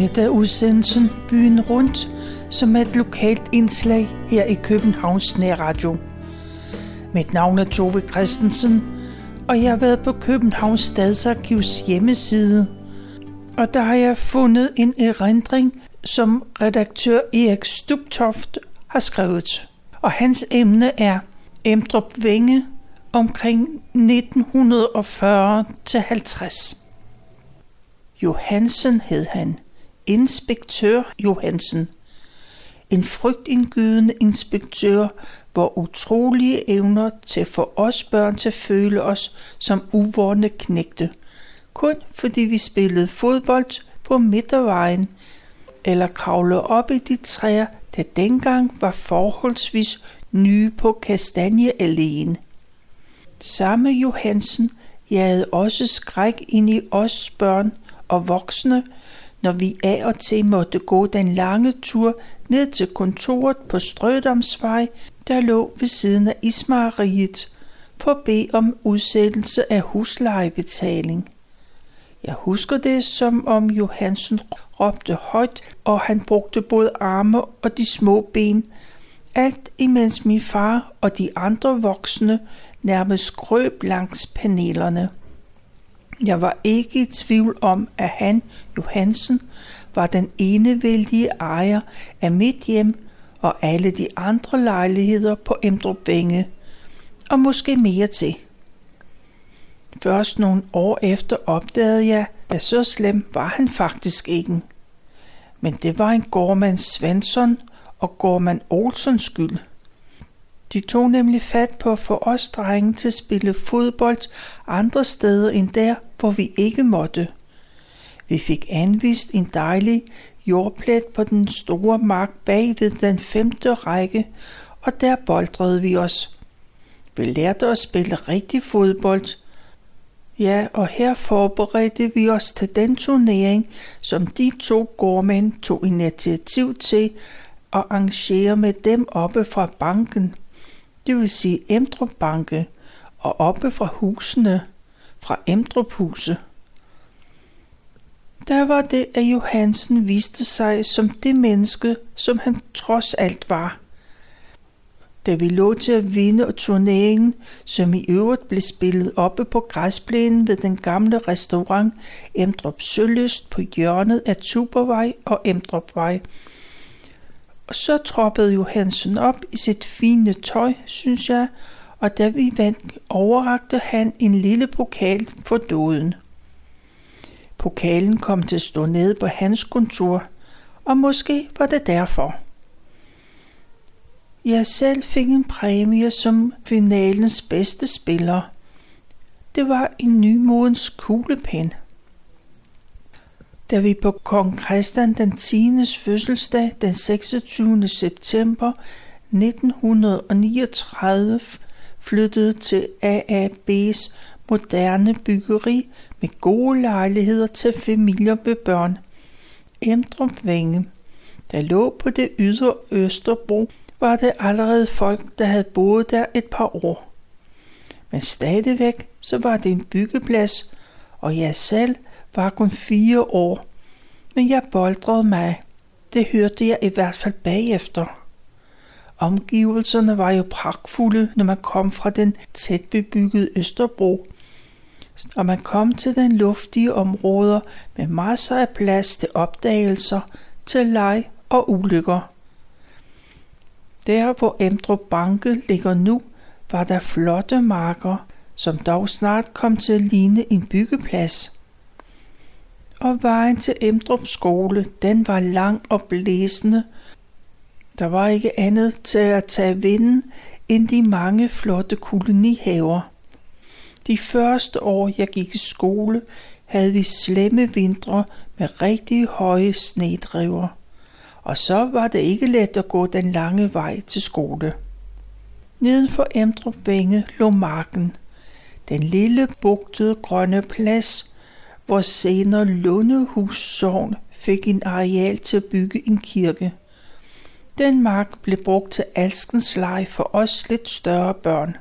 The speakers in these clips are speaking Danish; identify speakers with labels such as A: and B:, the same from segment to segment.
A: Dette er udsendelsen Byen Rundt, som er et lokalt indslag her i Københavns Nærradio. Mit navn er Tove Christensen, og jeg har været på Københavns Stadsarkivs hjemmeside. Og der har jeg fundet en erindring, som redaktør Erik Stubtoft har skrevet. Og hans emne er Emdrup Vænge omkring 1940-50. Johansen hed han. Inspektør Johansen. En frygtindgydende inspektør, hvor utrolige evner til at få os børn til at føle os som uvorne knægte. Kun fordi vi spillede fodbold på midtervejen, eller kravlede op i de træer, der dengang var forholdsvis nye på Kastanjealléen. Samme Johansen jagede også skræk ind i os børn og voksne, når vi af og til måtte gå den lange tur ned til kontoret på Strødomsvej, der lå ved siden af Ismariet, for at bede om udsættelse af huslejebetaling. Jeg husker det, som om Johansen råbte højt, og han brugte både arme og de små ben. Alt imens min far og de andre voksne nærmest skrøb langs panelerne. Jeg var ikke i tvivl om, at han, Johansen, var den enevældige ejer af mit hjem og alle de andre lejligheder på Emdrup og måske mere til. Først nogle år efter opdagede jeg, at så slem var han faktisk ikke. Men det var en gårdmand Svensson og gårdmand Olsens skyld. De tog nemlig fat på at få os drenge til at spille fodbold andre steder end der, hvor vi ikke måtte. Vi fik anvist en dejlig jordplet på den store mark bag ved den femte række, og der boldrede vi os. Vi lærte at spille rigtig fodbold. Ja, og her forberedte vi os til den turnering, som de to gårdmænd tog initiativ til at arrangere med dem oppe fra banken – det vil sige Emdrup Banke, og oppe fra husene, fra Emdrup Huse. Der var det, at Johansen viste sig som det menneske, som han trods alt var. Da vi lå til at vinde turneringen, som i øvrigt blev spillet oppe på græsplænen ved den gamle restaurant Emdrup Søløst på hjørnet af Tubervej og Emdrupvej, og så troppede Johansen op i sit fine tøj, synes jeg, og da vi vandt, overrakte han en lille pokal for døden. Pokalen kom til at stå nede på hans kontor, og måske var det derfor. Jeg selv fik en præmie som finalens bedste spiller. Det var en nymodens kuglepen. Da vi på kong Christian den 10. fødselsdag den 26. september 1939 flyttede til AAB's moderne byggeri med gode lejligheder til familier med børn. Emdrup der lå på det ydre Østerbro, var det allerede folk, der havde boet der et par år. Men stadigvæk så var det en byggeplads, og jeg selv – var kun fire år, men jeg boldrede mig. Det hørte jeg i hvert fald bagefter. Omgivelserne var jo pragtfulde, når man kom fra den tæt bebyggede Østerbro, og man kom til den luftige områder med masser af plads til opdagelser, til leg og ulykker. Der hvor Emdrup Banke ligger nu, var der flotte marker, som dog snart kom til at ligne en byggeplads og vejen til Emdrup skole, den var lang og blæsende. Der var ikke andet til at tage vinden end de mange flotte kolonihaver. De første år, jeg gik i skole, havde vi slemme vintre med rigtig høje snedriver. Og så var det ikke let at gå den lange vej til skole. Neden for Emdrup Vænge lå marken. Den lille bugtede grønne plads hvor senere Lundehus Sogn fik en areal til at bygge en kirke. Den mark blev brugt til alskens leg for os lidt større børn.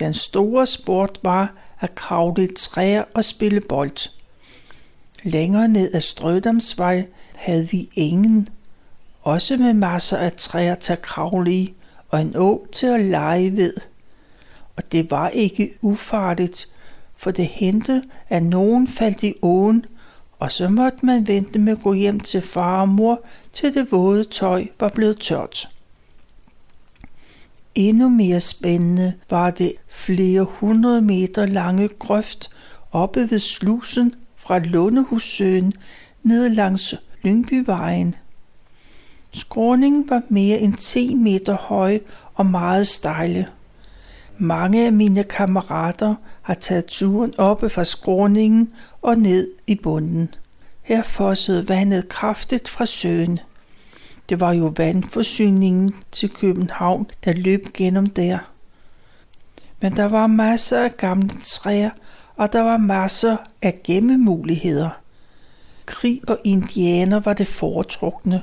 A: Den store sport var at kravle i træer og spille bold. Længere ned ad Strødamsvej havde vi ingen, også med masser af træer til at kravle i og en å til at lege ved. Og det var ikke ufarligt, for det hente, at nogen faldt i åen, og så måtte man vente med at gå hjem til far og mor, til det våde tøj var blevet tørt. Endnu mere spændende var det flere hundrede meter lange grøft oppe ved slusen fra Lundehussøen ned langs Lyngbyvejen. Skråningen var mere end 10 meter høj og meget stejle. Mange af mine kammerater har taget turen oppe fra skråningen og ned i bunden. Her fossede vandet kraftigt fra søen. Det var jo vandforsyningen til København, der løb gennem der. Men der var masser af gamle træer, og der var masser af gemmemuligheder. Krig og indianer var det foretrukne,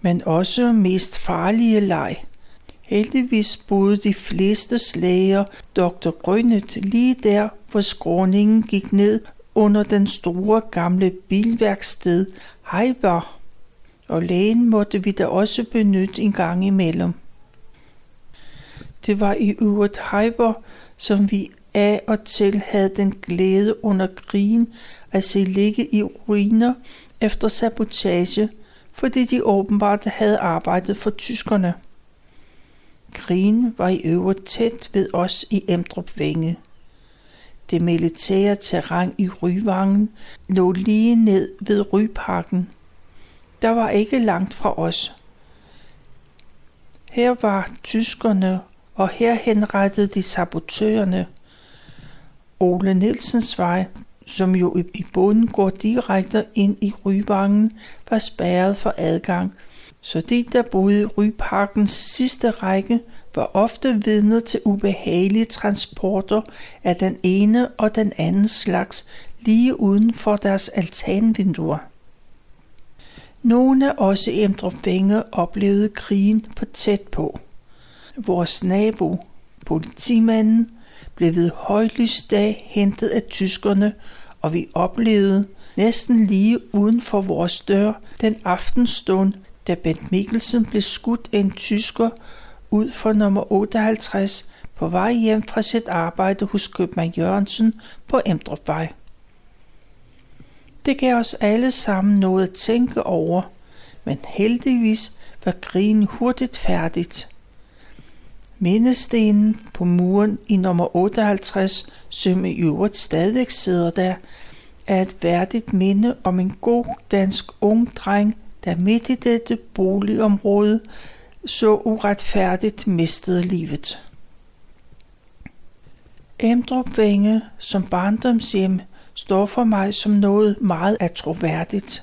A: men også mest farlige leg. Heldigvis boede de fleste slager Dr. Grønnet lige der, hvor skråningen gik ned under den store gamle bilværksted Heiber. Og lægen måtte vi da også benytte en gang imellem. Det var i øvrigt Heiber, som vi af og til havde den glæde under krigen at se ligge i ruiner efter sabotage, fordi de åbenbart havde arbejdet for tyskerne. Krigen var i øvrigt tæt ved os i Emdrup Vænge. Det militære terræn i Ryvangen lå lige ned ved Ryparken. Der var ikke langt fra os. Her var tyskerne, og her henrettede de sabotørerne. Ole Nielsens vej, som jo i bunden går direkte ind i Ryvangen, var spærret for adgang – så de, der boede i Ryparkens sidste række, var ofte vidner til ubehagelige transporter af den ene og den anden slags lige uden for deres altanvinduer. Nogle af os i Emdrup oplevede krigen på tæt på. Vores nabo, politimanden, blev ved højlysdag hentet af tyskerne, og vi oplevede næsten lige uden for vores dør den aftenstund, da Bent Mikkelsen blev skudt af en tysker ud for nummer 58 på vej hjem fra sit arbejde hos købmand Jørgensen på Emdrupvej. Det gav os alle sammen noget at tænke over, men heldigvis var krigen hurtigt færdigt. Mindestenen på muren i nummer 58, som i øvrigt stadig sidder der, er et værdigt minde om en god dansk ung dreng, der midt i dette boligområde så uretfærdigt mistede livet. Emdrup Vænge som barndomshjem står for mig som noget meget atroværdigt.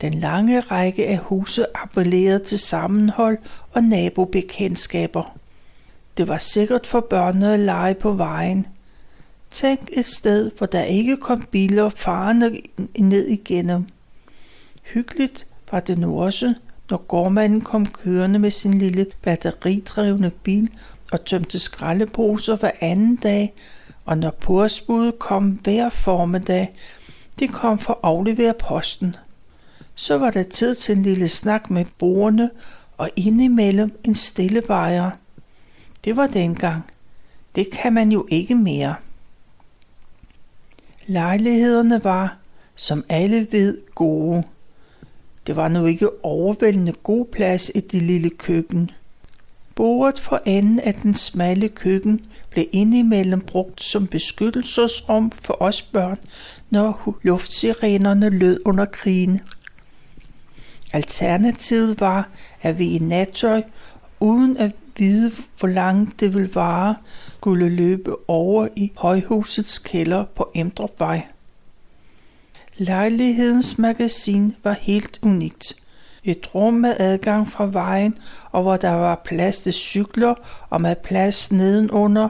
A: Den lange række af huse appellerede til sammenhold og nabobekendskaber. Det var sikkert for børnene at lege på vejen. Tænk et sted, hvor der ikke kom biler farende ned igennem. Hyggeligt var det nu også, når gårdmanden kom kørende med sin lille batteridrevne bil og tømte skraldeposer hver anden dag, og når påsbuddet kom hver formiddag, de kom for at aflevere posten. Så var der tid til en lille snak med brugerne og indimellem en stille bajer. Det var dengang. Det kan man jo ikke mere. Lejlighederne var, som alle ved, gode. Det var nu ikke overvældende god plads i det lille køkken. Bordet for enden af den smalle køkken blev indimellem brugt som beskyttelsesrum for os børn, når luftsirenerne lød under krigen. Alternativet var, at vi i nattøj, uden at vide, hvor langt det ville vare, skulle løbe over i højhusets kælder på Emdrupvej. Lejlighedens magasin var helt unikt. Et rum med adgang fra vejen, og hvor der var plads til cykler og med plads nedenunder,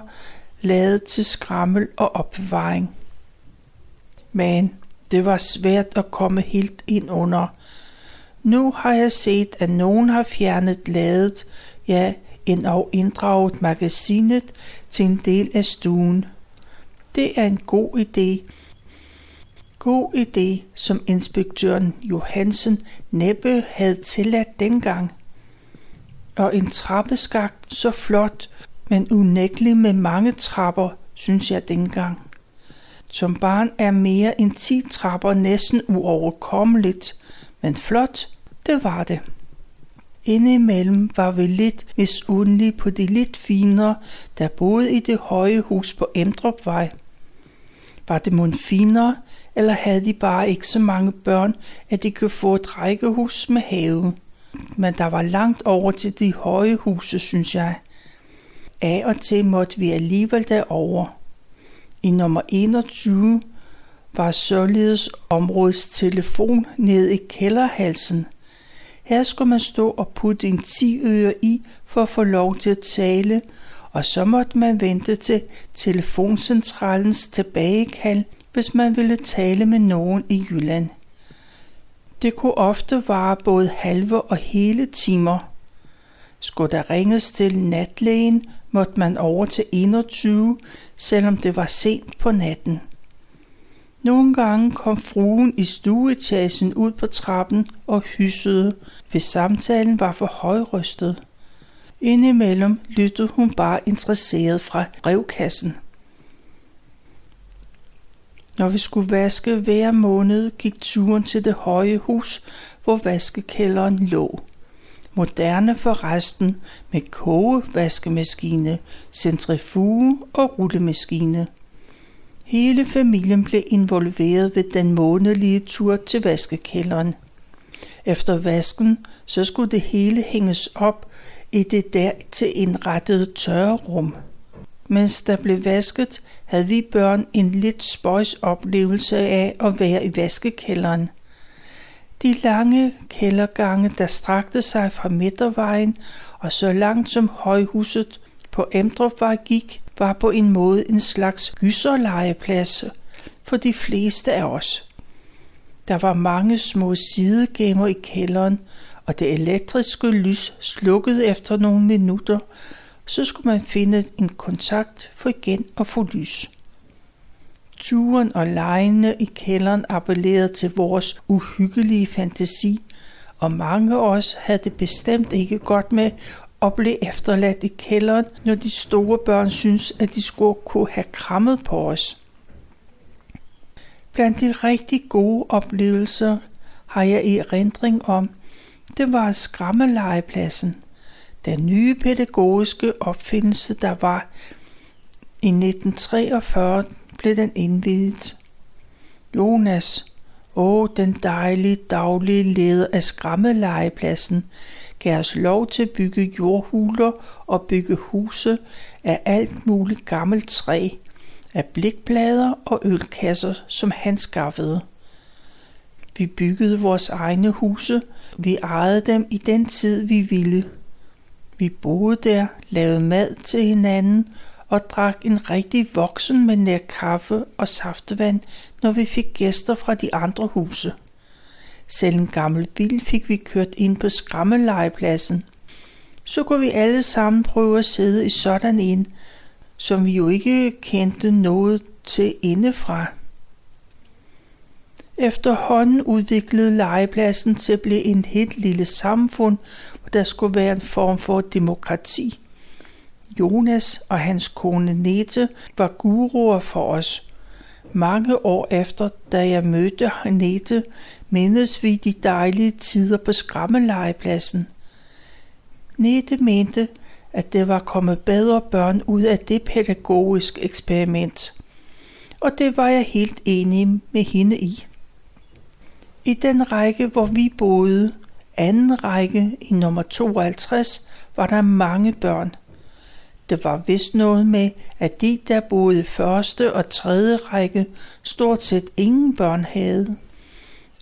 A: lavet til skrammel og opbevaring. Men det var svært at komme helt ind under. Nu har jeg set, at nogen har fjernet ladet, ja, end og inddraget magasinet til en del af stuen. Det er en god idé, God idé, som inspektøren Johansen næppe havde tilladt dengang. Og en trappeskagt så flot, men unægtelig med mange trapper, synes jeg dengang. Som barn er mere end 10 trapper næsten uoverkommeligt, men flot, det var det. Indimellem var vi lidt misundelige på de lidt finere, der boede i det høje hus på Emdrupvej. Var det mon finere, eller havde de bare ikke så mange børn, at de kunne få et rækkehus med have? Men der var langt over til de høje huse, synes jeg. Af og til måtte vi alligevel derover. I nummer 21 var således områdets telefon nede i kælderhalsen. Her skulle man stå og putte en 10 øre i for at få lov til at tale, og så måtte man vente til telefoncentralens tilbagekald, hvis man ville tale med nogen i Jylland. Det kunne ofte vare både halve og hele timer. Skulle der ringes til natlægen, måtte man over til 21, selvom det var sent på natten. Nogle gange kom fruen i stueetagen ud på trappen og hyssede, hvis samtalen var for højrystet. Indimellem lyttede hun bare interesseret fra brevkassen. Når vi skulle vaske hver måned, gik turen til det høje hus, hvor vaskekælderen lå. Moderne forresten, med kogevaskemaskine, centrifuge og rullemaskine. Hele familien blev involveret ved den månedlige tur til vaskekælderen. Efter vasken, så skulle det hele hænges op i det der til indrettede tørrerum. Mens der blev vasket, havde vi børn en lidt spøjs oplevelse af at være i vaskekælderen. De lange kældergange, der strakte sig fra midtervejen og så langt som højhuset på Emdrupvej gik, var på en måde en slags gyserlegeplads for de fleste af os. Der var mange små sidegemmer i kælderen, og det elektriske lys slukkede efter nogle minutter, så skulle man finde en kontakt for igen at få lys. Turen og lejene i kælderen appellerede til vores uhyggelige fantasi, og mange af os havde det bestemt ikke godt med at blive efterladt i kælderen, når de store børn synes, at de skulle kunne have krammet på os. Blandt de rigtig gode oplevelser har jeg i erindring om, det var skrammelegepladsen. Den nye pædagogiske opfindelse, der var i 1943, blev den indvidet. Jonas, åh, den dejlige daglige leder af skrammelegepladsen, gav os lov til at bygge jordhuler og bygge huse af alt muligt gammelt træ, af blikplader og ølkasser, som han skaffede. Vi byggede vores egne huse, vi ejede dem i den tid, vi ville. Vi boede der, lavede mad til hinanden og drak en rigtig voksen med nær kaffe og saftevand, når vi fik gæster fra de andre huse. Selv en gammel bil fik vi kørt ind på skrammelegepladsen. Så kunne vi alle sammen prøve at sidde i sådan en, som vi jo ikke kendte noget til indefra. Efterhånden udviklede legepladsen til at blive en helt lille samfund, der skulle være en form for demokrati. Jonas og hans kone Nete var guruer for os. Mange år efter, da jeg mødte Nete, mindes vi de dejlige tider på skrammelejepladsen. Nete mente, at det var kommet bedre børn ud af det pædagogiske eksperiment. Og det var jeg helt enig med hende i. I den række, hvor vi boede, anden række i nummer 52, var der mange børn. Det var vist noget med, at de, der boede i første og tredje række, stort set ingen børn havde.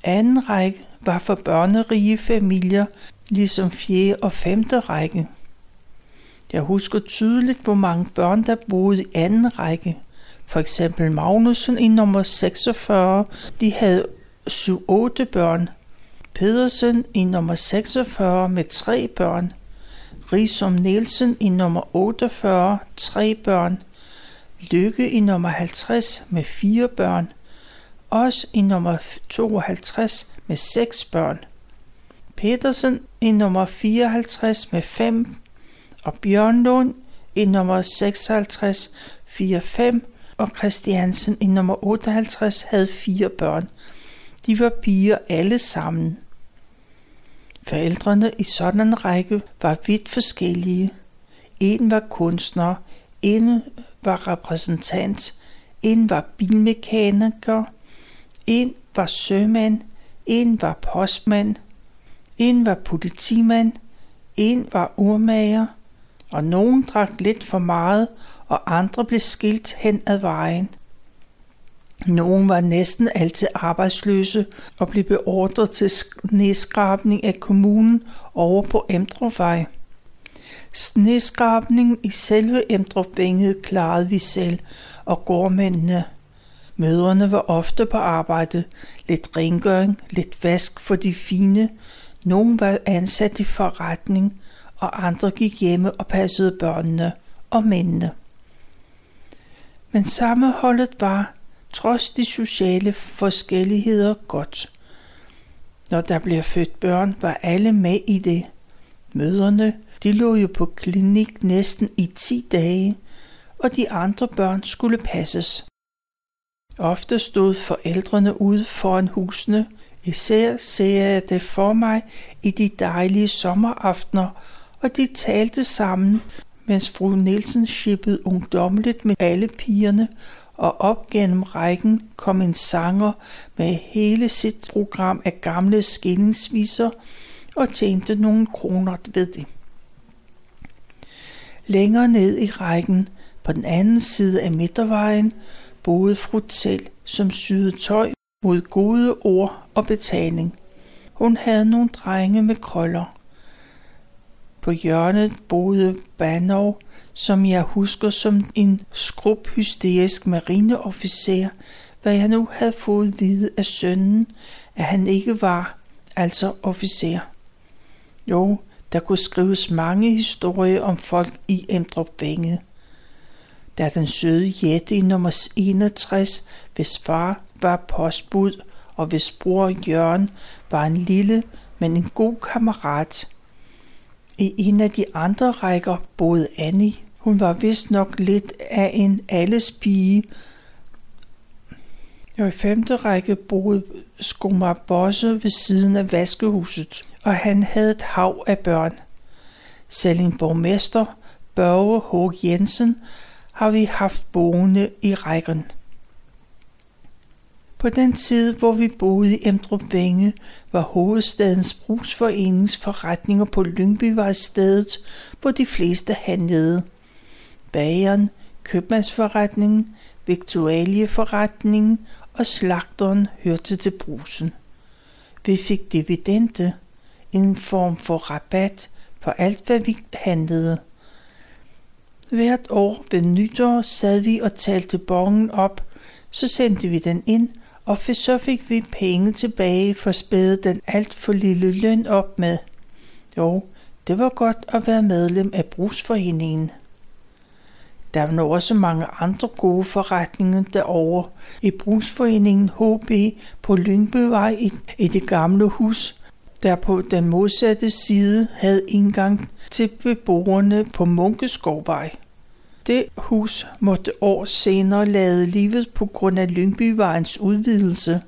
A: Anden række var for børnerige familier, ligesom fjerde og femte række. Jeg husker tydeligt, hvor mange børn, der boede i anden række. For eksempel Magnussen i nummer 46, de havde 7-8 børn. Pedersen i nummer 46 med tre børn. Risum Nielsen i nummer 48, tre børn. Lykke i nummer 50 med fire børn. Os i nummer 52 med 6 børn. Petersen i nummer 54 med 5 og Bjørnlund i nummer 56 4-5 og Christiansen i nummer 58 havde fire børn. De var piger alle sammen. Forældrene i sådan en række var vidt forskellige. En var kunstner, en var repræsentant, en var bilmekaniker, en var sømand, en var postmand, en var politimand, en var urmager, og nogen drak lidt for meget, og andre blev skilt hen ad vejen. Nogen var næsten altid arbejdsløse og blev beordret til sneskrabning af kommunen over på Emdrupvej. Sneskrabningen i selve Emdrupvænget klarede vi selv og gårdmændene. Mødrene var ofte på arbejde, lidt rengøring, lidt vask for de fine. Nogen var ansat i forretning, og andre gik hjemme og passede børnene og mændene. Men sammenholdet var, trods de sociale forskelligheder, godt. Når der bliver født børn, var alle med i det. Møderne, de lå jo på klinik næsten i 10 dage, og de andre børn skulle passes. Ofte stod forældrene ude foran husene. Især ser jeg det for mig i de dejlige sommeraftener, og de talte sammen, mens fru Nielsen shippede ungdomligt med alle pigerne, og op gennem rækken kom en sanger med hele sit program af gamle skillingsviser og tjente nogle kroner ved det. Længere ned i rækken, på den anden side af midtervejen, boede fru Tell, som syede tøj mod gode ord og betaling. Hun havde nogle drenge med krøller. På hjørnet boede Banov, som jeg husker som en skrubhysterisk marineofficer, hvad jeg nu havde fået vide af sønnen, at han ikke var, altså officer. Jo, der kunne skrives mange historier om folk i Emdrup Vænge. Der den søde Jette i nummer 61, hvis far var postbud, og hvis bror Jørgen var en lille, men en god kammerat. I en af de andre rækker boede Annie. Hun var vist nok lidt af en alles pige. Og i femte række boede Skomar Bosse ved siden af vaskehuset, og han havde et hav af børn. Selv en borgmester, Børge H. Jensen, har vi haft boende i rækken. På den tid, hvor vi boede i Emdrup Vænge, var hovedstadens brugsforeningsforretninger på Lyngbyvej stedet, hvor de fleste handlede. Bageren, købmandsforretningen, viktualieforretningen og slagteren hørte til brusen. Vi fik dividende, en form for rabat for alt, hvad vi handlede. Hvert år ved nytår sad vi og talte bongen op, så sendte vi den ind, og så fik vi penge tilbage for at spæde den alt for lille løn op med. Jo, det var godt at være medlem af brugsforeningen. Der var nu også mange andre gode forretninger derovre. I brugsforeningen HB på Lyngbyvej i, i det gamle hus, der på den modsatte side havde indgang til beboerne på Munkeskovvej. Det hus måtte år senere lade livet på grund af Lyngbyvejens udvidelse,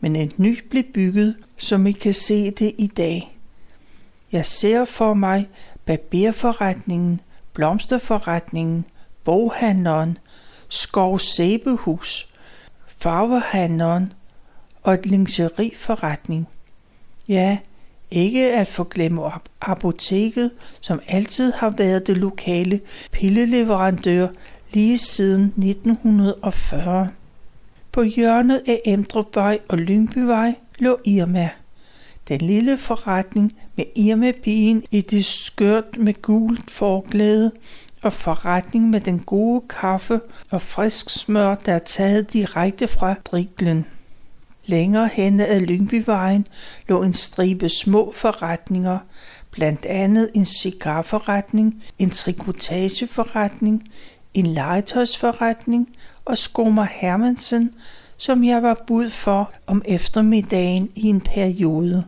A: men et nyt blev bygget, som I kan se det i dag. Jeg ser for mig barberforretningen, blomsterforretningen, boghandleren, Skov Sæbehus, farvehandleren og et lingeriforretning. Ja, ikke at forglemme apoteket, som altid har været det lokale pilleleverandør lige siden 1940. På hjørnet af Emdrupvej og Lyngbyvej lå Irma. Den lille forretning med Irma-pigen i det skørt med gult forklæde og forretning med den gode kaffe og frisk smør, der er taget direkte fra driklen. Længere henne ad Lyngbyvejen lå en stribe små forretninger, blandt andet en cigarforretning, en trikotageforretning, en legetøjsforretning og Skomer Hermansen, som jeg var bud for om eftermiddagen i en periode.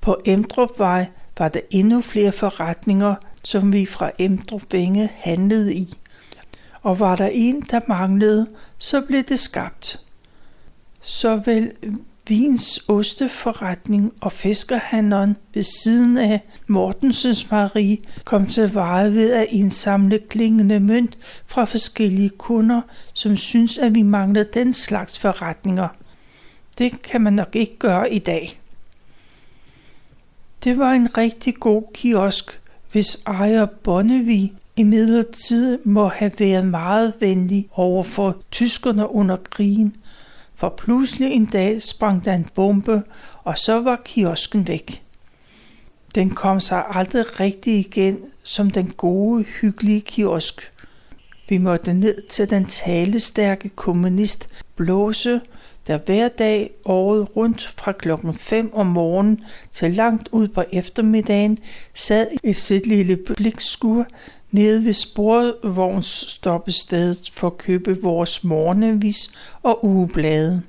A: På Emdrupvej var der endnu flere forretninger, som vi fra Emdrup handlede i. Og var der en, der manglede, så blev det skabt. Såvel Vins osteforretning og fiskerhandleren ved siden af Mortensens Marie kom til vare ved at indsamle klingende mønt fra forskellige kunder, som synes, at vi mangler den slags forretninger. Det kan man nok ikke gøre i dag. Det var en rigtig god kiosk, hvis ejer Bonnevi i midlertid må have været meget venlig over for tyskerne under krigen, for pludselig en dag sprang der en bombe, og så var kiosken væk. Den kom sig aldrig rigtig igen som den gode, hyggelige kiosk. Vi måtte ned til den talestærke kommunist Blåse, der hver dag året rundt fra klokken 5 om morgenen til langt ud på eftermiddagen sad i sit lille blikskur nede ved sporvognsstoppestedet for at købe vores morgenavis og ugeblade.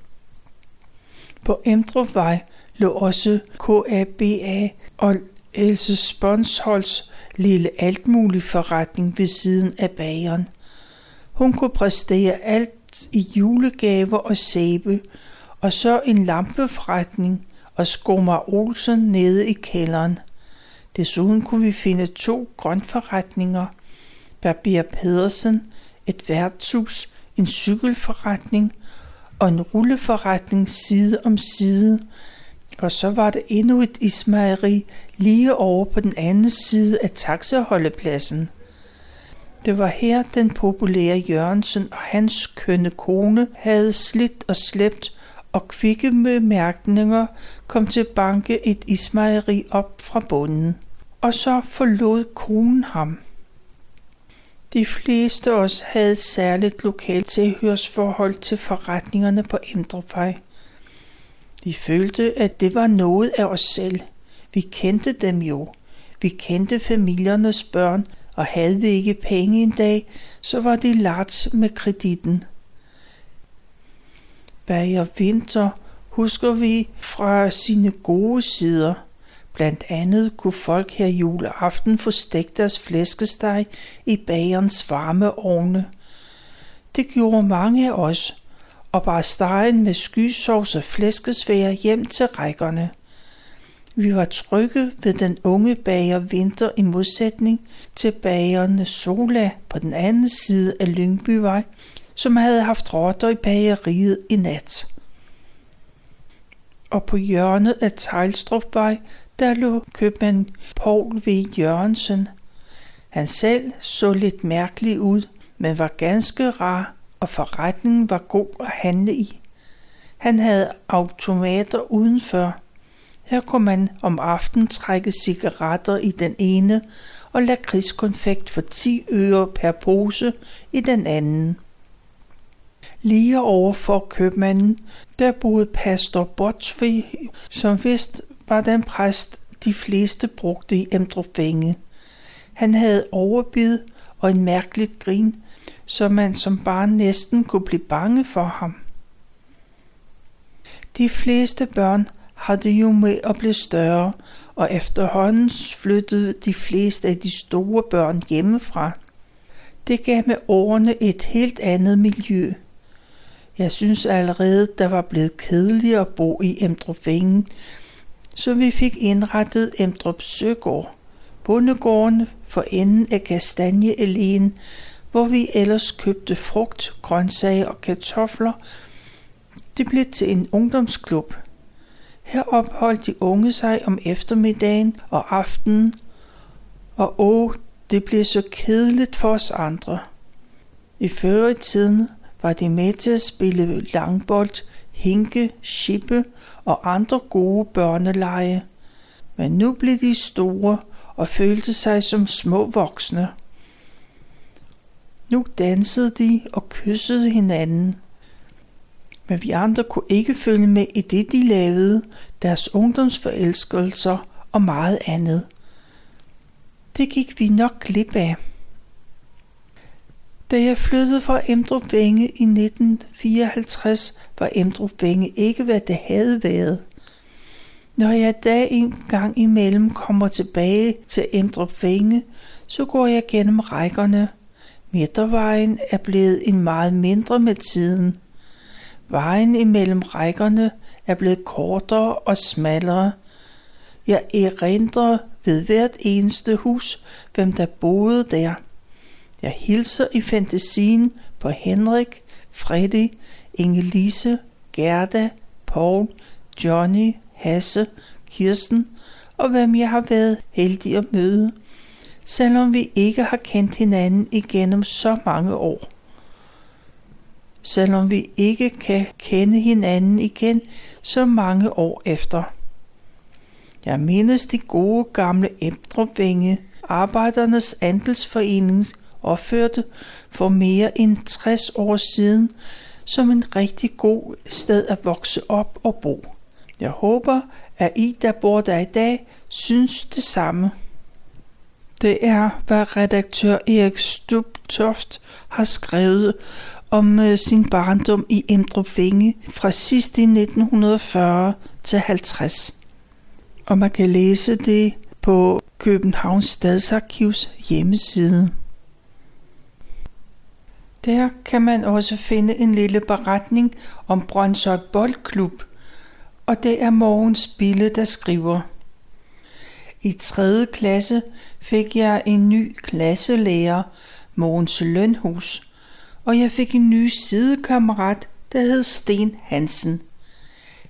A: På Emdrupvej lå også KABA og Else Sponsholds lille altmulig forretning ved siden af bageren. Hun kunne præstere alt i julegaver og sæbe, og så en lampeforretning og skummer Olsen nede i kælderen. Desuden kunne vi finde to grøntforretninger, Barbier Pedersen, et værtshus, en cykelforretning og en rulleforretning side om side. Og så var der endnu et ismejeri lige over på den anden side af taxaholdepladsen. Det var her den populære Jørgensen og hans kønne kone havde slidt og slæbt og kvikke bemærkninger kom til banke et ismejeri op fra bunden. Og så forlod konen ham. De fleste af os havde et særligt lokalt tilhørsforhold til forretningerne på Emdrupvej. Vi følte, at det var noget af os selv. Vi kendte dem jo. Vi kendte familiernes børn, og havde vi ikke penge en dag, så var det lart med kreditten. Bager Vinter husker vi fra sine gode sider. Blandt andet kunne folk her juleaften få stegt deres flæskesteg i bagerens varme ovne. Det gjorde mange af os, og bar stegen med skysovs og flæskesvær hjem til rækkerne. Vi var trygge ved den unge bager Vinter i modsætning til bagerne Sola på den anden side af Lyngbyvej, som havde haft rotter i bageriet i nat. Og på hjørnet af Tejlstrupvej, der lå købmand Paul V. Jørgensen. Han selv så lidt mærkelig ud, men var ganske rar, og forretningen var god at handle i. Han havde automater udenfor, her kunne man om aftenen trække cigaretter i den ene og lakridskonfekt for 10 øre per pose i den anden. Lige over for købmanden, der boede pastor Botsvi, som vist var den præst, de fleste brugte i Emdrup Vænge. Han havde overbid og en mærkeligt grin, så man som barn næsten kunne blive bange for ham. De fleste børn har det jo med at blive større, og efterhånden flyttede de fleste af de store børn hjemmefra. Det gav med årene et helt andet miljø. Jeg synes allerede, der var blevet kedeligt at bo i Emdrup så vi fik indrettet Emdrup Søgård, bondegården for enden af Kastanjealléen, hvor vi ellers købte frugt, grøntsager og kartofler. Det blev til en ungdomsklub – her opholdt de unge sig om eftermiddagen og aftenen, og åh, det blev så kedeligt for os andre. I førre tiden var de med til at spille langbold, hinke, shippe og andre gode børneleje. Men nu blev de store og følte sig som små voksne. Nu dansede de og kyssede hinanden men vi andre kunne ikke følge med i det, de lavede, deres ungdomsforelskelser og meget andet. Det gik vi nok glip af. Da jeg flyttede fra Emdrup Vænge i 1954, var Emdrup Vænge ikke, hvad det havde været. Når jeg da en gang imellem kommer tilbage til Emdrup Vænge, så går jeg gennem rækkerne. Midtervejen er blevet en meget mindre med tiden. Vejen imellem rækkerne er blevet kortere og smallere. Jeg erindrer ved hvert eneste hus, hvem der boede der. Jeg hilser i fantasien på Henrik, Freddy, Ingelise, Gerda, Paul, Johnny, Hasse, Kirsten og hvem jeg har været heldig at møde, selvom vi ikke har kendt hinanden igennem så mange år. Selvom vi ikke kan kende hinanden igen så mange år efter. Jeg mindes de gode gamle Emdrupvænge, Arbejdernes Andelsforening opførte for mere end 60 år siden som en rigtig god sted at vokse op og bo. Jeg håber, at I, der bor der i dag, synes det samme. Det er, hvad redaktør Erik Stubtoft har skrevet om øh, sin barndom i Emdrup fra sidst i 1940 til 50. Og man kan læse det på Københavns Stadsarkivs hjemmeside. Der kan man også finde en lille beretning om Brøndshøj Boldklub, og det er Mogens Bille, der skriver. I 3. klasse fik jeg en ny klasselærer, Mogens Lønhus, og jeg fik en ny sidekammerat, der hed Sten Hansen.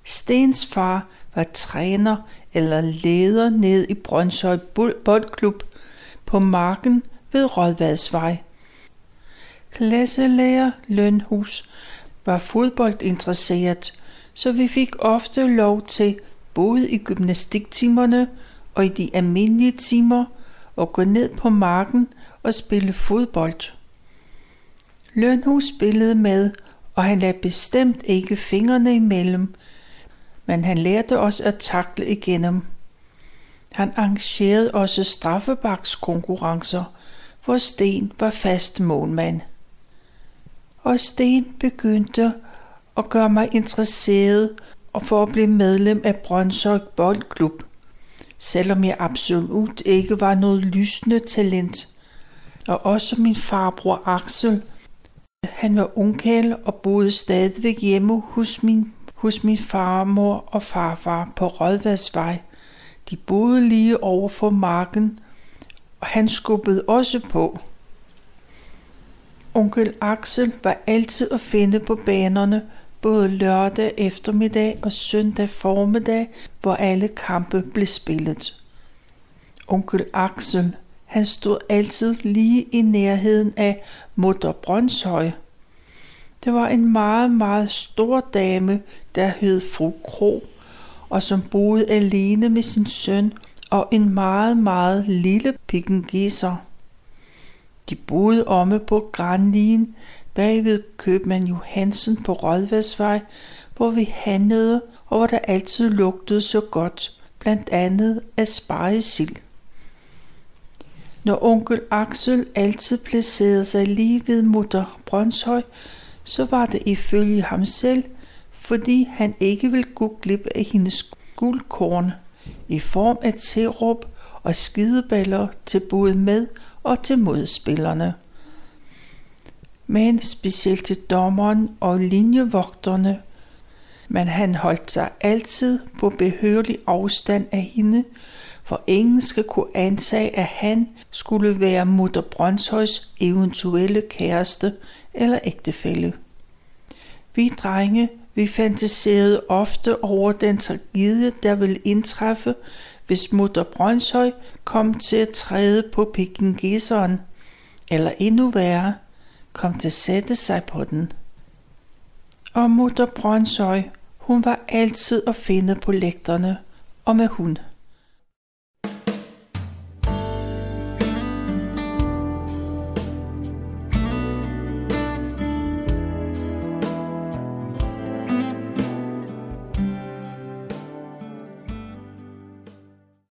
A: Stens far var træner eller leder ned i Brøndshøj Boldklub på marken ved Rådvadsvej. Klasselærer Lønhus var fodboldinteresseret, så vi fik ofte lov til, både i gymnastiktimerne og i de almindelige timer, at gå ned på marken og spille fodbold. Lønhus spillede med, og han lagde bestemt ikke fingrene imellem, men han lærte os at takle igennem. Han arrangerede også straffebakskonkurrencer, hvor Sten var fast målmand. Og Sten begyndte at gøre mig interesseret og for at blive medlem af Brøndshøj Boldklub, selvom jeg absolut ikke var noget lysende talent. Og også min farbror Axel, han var ungkæl og boede stadigvæk hjemme hos min, hos min farmor og farfar på Rødvadsvej. De boede lige over for marken, og han skubbede også på. Onkel Axel var altid at finde på banerne, både lørdag eftermiddag og søndag formiddag, hvor alle kampe blev spillet. Onkel Axel, han stod altid lige i nærheden af Mutter Brøndshøj. Det var en meget, meget stor dame, der hed fru Kro, og som boede alene med sin søn og en meget, meget lille pikengiser. De boede omme på Granlien bagved købmand Johansen på Rådvadsvej, hvor vi handlede og hvor der altid lugtede så godt, blandt andet af sparesild. Når onkel Axel altid placerede sig lige ved mutter Brøndshøj, så var det ifølge ham selv, fordi han ikke ville gå glip af hendes guldkorn i form af terup og skideballer til både med og til modspillerne. Men specielt til dommeren og linjevogterne, men han holdt sig altid på behørlig afstand af hende, for ingen skal kunne antage, at han skulle være mutter Brøndshøjs eventuelle kæreste eller ægtefælle. Vi drenge, vi fantaserede ofte over den tragedie, der ville indtræffe, hvis mutter Brøndshøj kom til at træde på pikingeseren, eller endnu værre, kom til at sætte sig på den. Og mutter Brøndshøj, hun var altid at finde på lægterne og med hund.